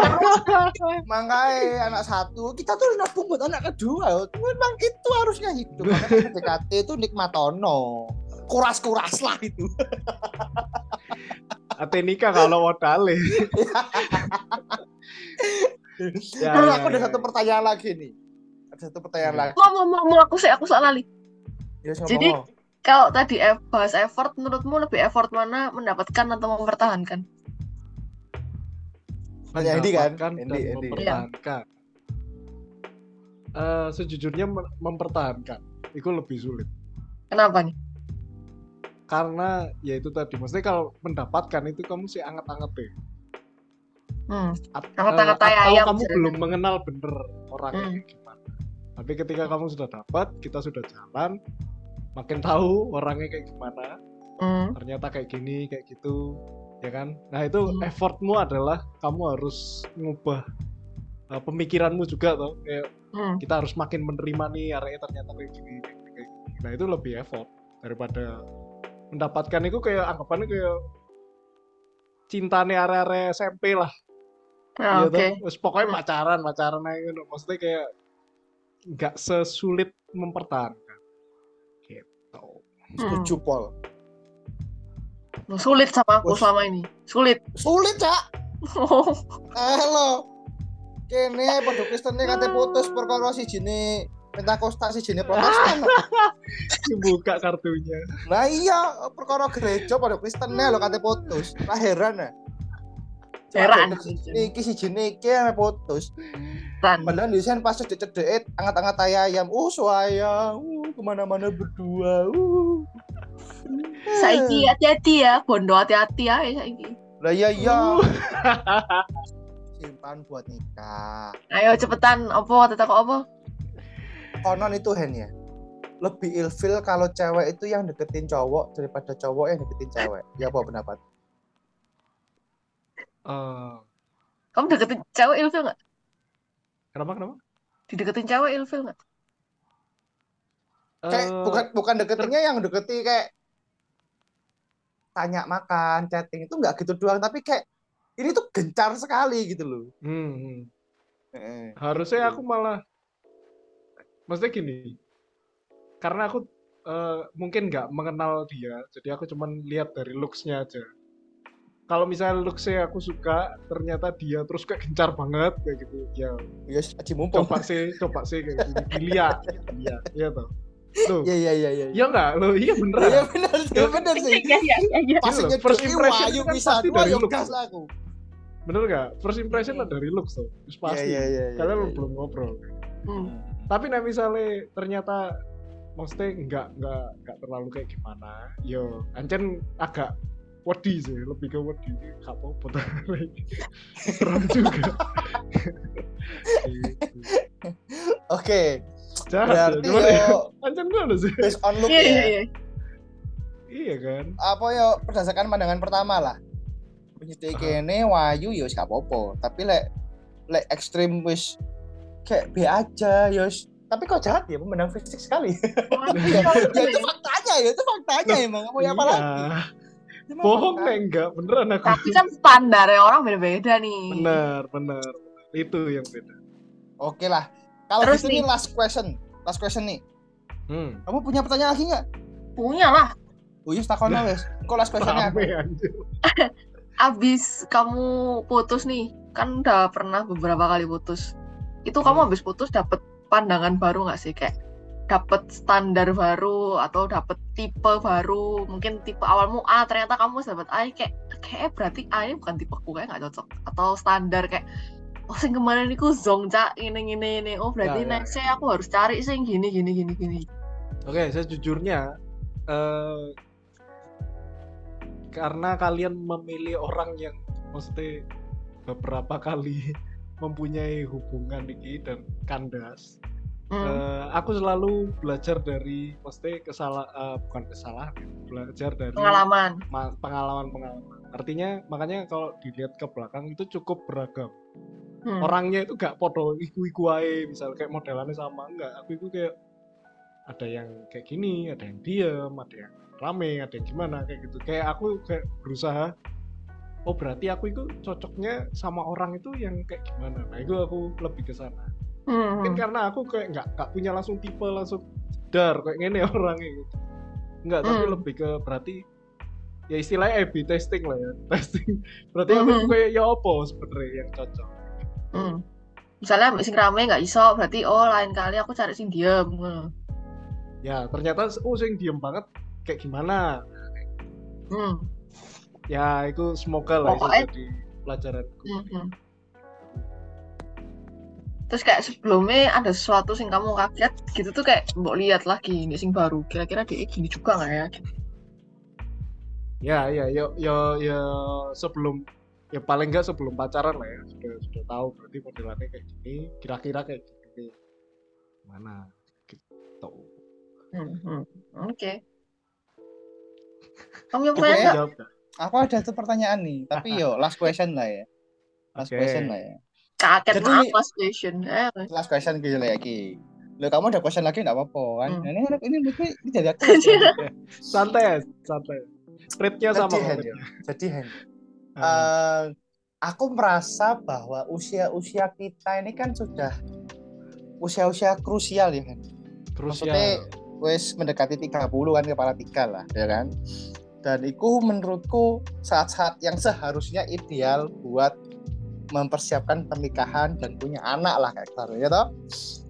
Makanya anak satu, kita tuh nabung buat anak kedua. Memang itu harusnya hidup. Makanya PDKT itu nikmatono. Kuras-kuras lah itu. ate nikah kalau modal ya, ya, aku ada ya, satu ya. pertanyaan lagi nih. Ada satu pertanyaan Hmm. lagi. Mau, mau, mau, mau aku sih, aku salah lali. Ya, sama Jadi- ngomong. Kalau tadi bahas effort, menurutmu lebih effort mana mendapatkan atau mempertahankan? Tanya Andy kan? Andy, Andy. mempertahankan. Eh, sejujurnya mem- mempertahankan itu lebih sulit Kenapa nih? karena ya itu tadi maksudnya kalau mendapatkan itu kamu sih anget-anget deh Hmm. At- Anget-anget eh, atau ayam, kamu misalnya. belum mengenal bener orangnya Hmm. gimana tapi ketika kamu sudah dapat kita sudah jalan makin tahu orangnya kayak gimana Hmm. ternyata kayak gini kayak gitu ya kan nah itu Hmm. effortmu adalah kamu harus ngubah uh, pemikiranmu juga tuh kayak Hmm. kita harus makin menerima nih arahnya ternyata kayak gini kayak gini, kayak gini. nah itu lebih effort daripada mendapatkan itu kayak anggapannya kayak cintane area-area SMP lah Tuh. Terus pokoknya Hmm. pacaran pacaran aja gitu. maksudnya kayak nggak sesulit mempertahankan gitu Hmm. Setuju, Pol. Sulit sama aku Bos. selama ini. Sulit. Sulit, Cak. Halo. Kene padha Kristen kate putus perkara sijine Pentakosta sijine Protestan. buka kartunya Lah iya, perkara gereja pada Kristen lho kate putus. Lah heran ya. Heran. Iki si iki ame putus. Ran. Padahal desain pas cedek-cedek angat-angat ayam. Uh, sayang. Uh, ke mana-mana berdua. Uh. Saiki hati-hati ya, bondo hati-hati ya saiki. Lah iya iya. Uh. Simpan buat nikah. Ayo cepetan opo tetap opo? Konon itu Hen ya. Lebih ilfil kalau cewek itu yang deketin cowok daripada cowok yang deketin cewek. Ya apa pendapat? Eh, Kamu deketin cewek ilfil nggak? kenapa kenapa? Dideketin cewek ilfil nggak? Kayak Eh, bukan bukan deketinnya yang deketi kayak tanya makan, chatting itu nggak gitu doang, tapi kayak ini tuh gencar sekali gitu loh. hmm. Heeh. harusnya aku malah maksudnya gini karena aku eh, mungkin nggak mengenal dia jadi aku cuman lihat dari looks-nya aja kalau misalnya looks-nya aku suka ternyata dia terus kayak gencar banget kayak gitu ya Ya, aji mumpung. coba sih coba sih kayak gitu dilihat dilihat iya toh tuh Iya iya iya iya. iya nggak lo iya beneran Iya benar sih, benar sih. Iya iya iya iya. Pas Gini loh, nyedeki first impression kan bisa pasti dua dari looks. gas lah aku. bener nggak first impression lah dari looks tuh Terus pasti Iya iya iya. kalian iya. belum ngobrol Hmm. tapi nah misalnya ternyata maksudnya nggak nggak nggak terlalu kayak gimana yo ancen agak wedi sih lebih ke wedi gak apa-apa serem juga Gitu. Oke, jahat ya berarti yo ancen gimana sih based on look Iya iya ya. iya. iya kan Apa yo berdasarkan pandangan pertama lah. Penyidik kene Wahyu yo gak apa-apa, tapi lek lek ekstrim wis kayak B aja yo. Tapi kok jahat ya memandang fisik sekali. ya, ya itu faktanya ya, itu faktanya emang. Mau apa Iya. lagi? Bohong nih enggak beneran aku Tapi kan standar ya orang beda-beda nih. bener bener itu yang beda Oke lah. Kalau Terus gitu nih. nih last question. Last question nih. hmm. Kamu punya pertanyaan lagi nggak? Punya lah. Oh iya, takon wes. Kok last questionnya Abis kamu putus nih, kan udah pernah beberapa kali putus. Itu kamu Hmm. habis putus dapet pandangan baru nggak sih kayak dapet standar baru atau dapet tipe baru mungkin tipe awalmu A ternyata kamu dapet A kayak kayak berarti A ini bukan tipeku kayak nggak cocok. Atau standar kayak oh sing kemarin itu zong cak ini ini ini oh berarti Ya, ya, next aku harus cari sing gini gini gini gini. Oke, saya jujurnya eh, karena kalian memilih orang yang mesti beberapa kali mempunyai hubungan ini dan kandas. Hmm. eh, aku selalu belajar dari mesti kesalah eh, bukan kesalahan, ya, belajar dari pengalaman ma- pengalaman-pengalaman. Artinya makanya kalau dilihat ke belakang itu cukup beragam. Hmm. Orangnya itu gak podo iku-iku ae, misal kayak modelannya sama enggak. Aku itu kayak ada yang kayak gini, ada yang diem, ada yang rame, ada yang gimana kayak gitu. Kayak aku kayak berusaha oh berarti aku itu cocoknya sama orang itu yang kayak gimana. Nah, itu aku lebih ke sana. Hmm. Mungkin karena aku kayak nggak nggak punya langsung tipe langsung dar kayak gini orangnya gitu. Enggak, tapi Hmm. lebih ke berarti ya istilahnya A/B testing lah ya. Testing. Berarti aku Mhm. kayak ya apa sebenarnya yang cocok. Hmm. Misalnya sing rame nggak iso, berarti oh lain kali aku cari sing diem. Ya, ternyata oh sing diem banget kayak gimana. Hmm. Ya, itu semoga lah itu jadi pelajaranku. Hmm, hmm. Terus kayak sebelumnya ada sesuatu sing kamu kaget gitu tuh kayak mbok lihat lagi ini sing baru. Kira-kira dia gini juga nggak ya? Ya, ya, yo yo yo sebelum ya paling nggak sebelum pacaran lah ya sudah sudah tahu berarti modelannya kayak gini, kira-kira kayak gini. Mana gitu. Hmm, hmm. Oke. Kamu yang nggak? Aku ada tuh pertanyaan nih, tapi yo last question lah ya. Last Oke. question lah ya. Kaget Jadi- last question. Eh, Last question gitu lah ya Ki. Lo kamu ada question lagi nggak apa-apa kan? Hmm. Ini ini ini, ini jadi aku. Santai, ya, santai. Rate-nya sama Jadi rate-nya. jadi eh, aku merasa bahwa usia-usia kita ini kan sudah usia-usia krusial ya kan. maksudnya- krusial. Wes mendekati 30 kan kepala tiga lah, ya kan? Dan itu menurutku saat-saat yang seharusnya ideal buat mempersiapkan pernikahan dan punya anak lah kayak gitu, ya toh?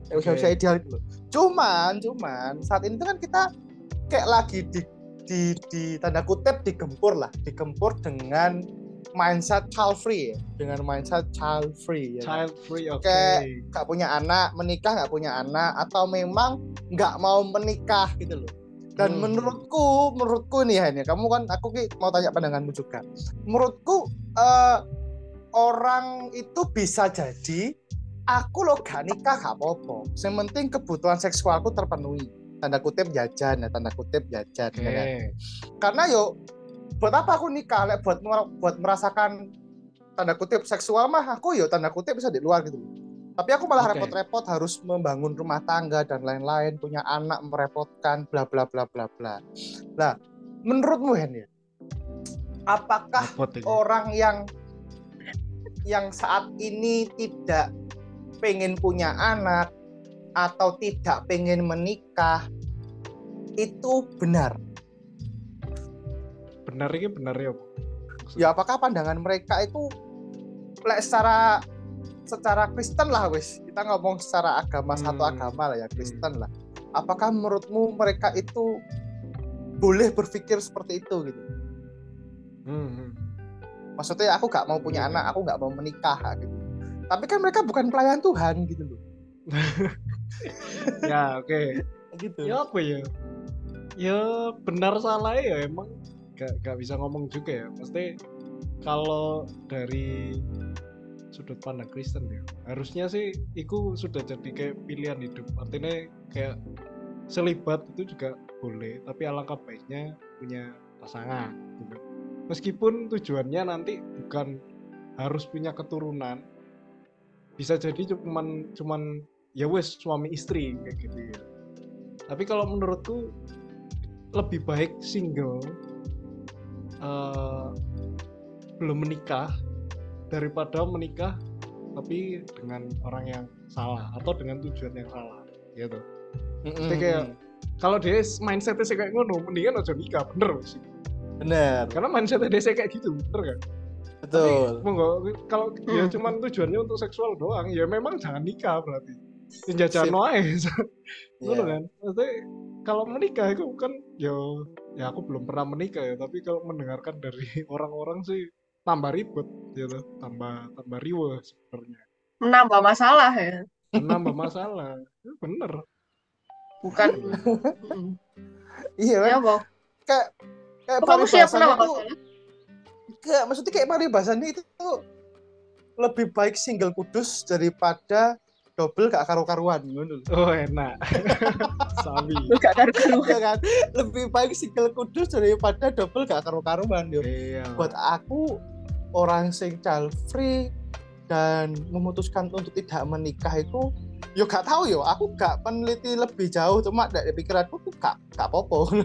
Oke. Usia-usia ideal itu. Cuman, cuman saat ini tuh kan kita kayak lagi di di, di tanda kutip digempur lah, digempur dengan mindset child free ya dengan mindset child free ya child free oke Kayak- nggak punya anak menikah nggak punya anak atau memang nggak mau menikah gitu loh dan Hmm. menurutku menurutku nih Han ya kamu kan aku ki mau tanya pandanganmu juga menurutku eh, orang itu bisa jadi aku lo gak nikah gak apa-apa. Yang penting kebutuhan seksualku terpenuhi. Tanda kutip jajan ya tanda kutip jajan ya kan? karena yo buat apa aku nikah? Lek buat buat merasakan tanda kutip seksual mah aku yo tanda kutip bisa di luar gitu tapi aku malah Oke. repot-repot harus membangun rumah tangga dan lain-lain punya anak merepotkan bla bla bla bla bla. Nah menurutmu Hen ya apakah Repot orang yang yang saat ini tidak pengen punya anak atau tidak pengen menikah itu benar. Benar ini benar ya ya apakah pandangan mereka itu lek secara secara Kristen lah wis. Kita ngomong secara agama satu Hmm. agama lah ya Kristen lah. Apakah menurutmu mereka itu boleh berpikir seperti itu gitu? Hmm, hmm. Maksudnya aku gak mau punya Iya. anak aku gak mau menikah gitu. Tapi kan mereka bukan pelayan Tuhan gitu loh. Ya oke. Gitu. Ya apa ya? Ya benar salah ya emang. Gak, gak bisa ngomong juga ya. Mesti kalau dari sudut pandang Kristen ya harusnya sih itu sudah jadi kayak pilihan hidup. Artinya kayak selibat itu juga boleh tapi alangkah baiknya punya pasangan gitu. Meskipun tujuannya nanti bukan harus punya keturunan bisa jadi cuman cuman ya wes suami istri kayak gitu ya. Tapi kalau menurutku lebih baik single eh, belum menikah daripada menikah tapi dengan orang yang salah atau dengan tujuan yang salah gitu Mm-mm. Jadi kayak- kalau dia mindsetnya sih kayak ngono mendingan aja nikah bener sih bener. Karena mindsetnya dia kayak gitu bener kan? Betul. Monggo kalau dia Hmm. cuman tujuannya untuk seksual doang ya memang jangan nikah berarti. Jajan wae Iya. kan? Maksudnya kalau menikah itu kan ya ya aku belum pernah menikah ya tapi kalau mendengarkan dari orang-orang sih tambah ribet gitu tambah tambah riweh sebenarnya. Menambah masalah ya. Nambah masalah. Ya, bener. Bukan. Mm. iya kan? Ya kayak kayak kamu siap paribasannya tuh kayak maksudnya kayak paribasannya itu tuh lebih baik single kudus daripada double gak karu-karuan oh enak. Sabi. Gak karu-karuan. Iya kan? Lebih baik single kudus daripada double gak karu-karuan yo. Iya buat aku orang sing child free dan memutuskan untuk tidak menikah itu yo gak tahu yo aku gak peneliti lebih jauh cuma dari pikiranku tuh gak gak popo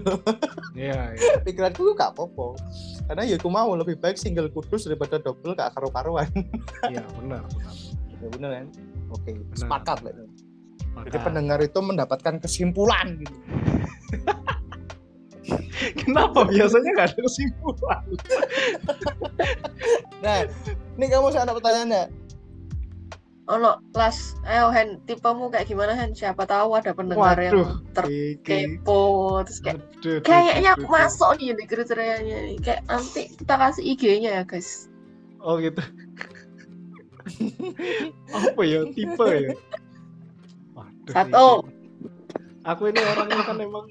iya iya. Pikiranku tuh gak popo karena ya aku mau lebih baik single kudus daripada double gak karu-karuan. Iya benar benar. Ya bener kan? Oke Benar. sepakat lah jadi Maka- pendengar itu mendapatkan kesimpulan gitu. Kenapa? Biasanya nggak ada kesimpulan. Nah ini kamu saya ada pertanyaannya ono las ayo Hen tipemu kayak gimana Hen siapa tahu ada pendengar waduh yang terkepo terus kayak Aduh, kayaknya aku masuk nih di kriterianya nih kayak nanti kita kasih IG-nya ya guys Oh gitu. Apa ya tipe ya? Waduh, Satu. ini. Aku ini orangnya kan emang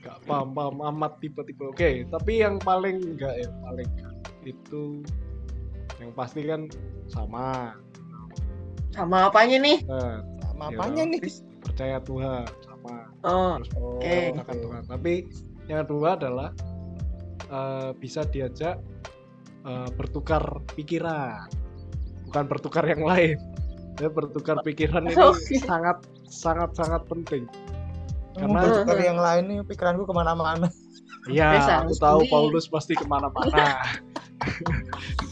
gak paham paham amat tipe-tipe. Oke, tapi yang paling enggak ya paling enggak itu yang pasti kan sama sama apanya nih eh, sama Ya. apanya nih percaya Tuhan sama oh terus Oh, Oke. menggunakan Tuhan. Tapi yang kedua adalah eh, bisa diajak eh, bertukar pikiran, bukan bertukar yang lain. Ya, bertukar pikiran ini Oke. sangat sangat sangat penting. karena bertukar yang lain nih pikiranku ke mana-mana ya Biasa, aku tahu. Paulus pasti ke mana-mana.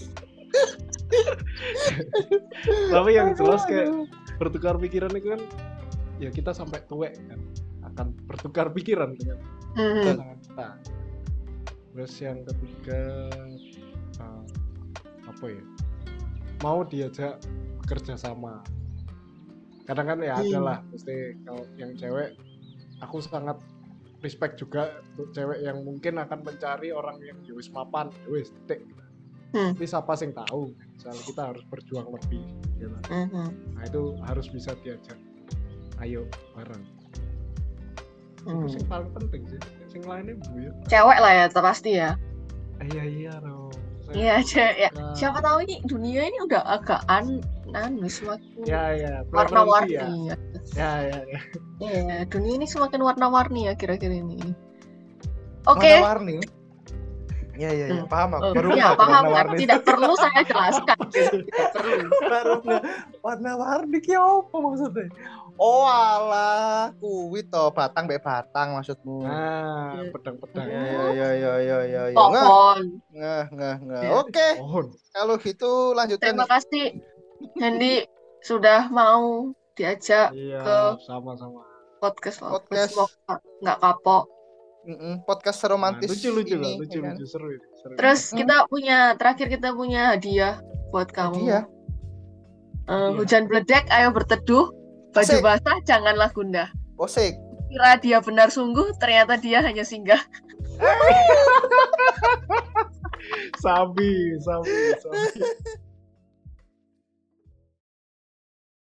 Tapi yang jelas kayak bertukar pikiran itu kan ya kita sampai tuwek kan akan bertukar pikiran dengan pasangan kita. Terus yang ketiga eh, apa ya? Mau diajak kerja sama. Kadang kan ya ada lah, mesti kalau yang cewek aku sangat respect juga untuk cewek yang mungkin akan mencari orang yang ya wis mapan, wis titik. Hmm. tapi siapa sing tahu misalnya kita harus berjuang lebih gitu. Mhm. nah itu harus bisa diajak ayo bareng Hmm. itu sing paling penting sih sing lainnya bu ya Cewek lah ya, pasti ya. Ah, iya iya no Iya, cewek ya. Nah, Siapa tahu ini dunia ini udah agak an anu semakin ya ya preferensi warna-warni ya ya. ya ya, ya. Iya, dunia ini semakin warna-warni ya kira-kira ini. Oke, Warna-warni. Iya iya iya, paham aku. Baru ya paham warna-warni. Tidak perlu saya jelaskan. Tidak perlu. Baru nggak. warna-warni ki apa maksudnya? Oh alah, kuwi to batang be batang maksudmu. nah Iya. pedang-pedang Ya ya ya ya ya ya ya. Pohon. ngeh, ngeh. Ya. Oke, kalau gitu lanjutkan Terima kasih Hendy sudah mau diajak iya Ke- sama-sama podcast. Podcast. Nggak kapok. Mm-mm, podcast Nah, romantis lucu lucu ini. lah lucu ya kan? lucu seru ini, seru Terus Hmm. kita punya terakhir kita punya hadiah buat kamu. Hadiah? Hadiah. hujan beledek, ayo berteduh. Baju Asik. basah, janganlah gundah. Posik. Kira dia benar sungguh, ternyata dia hanya singgah. sabi sabi sabi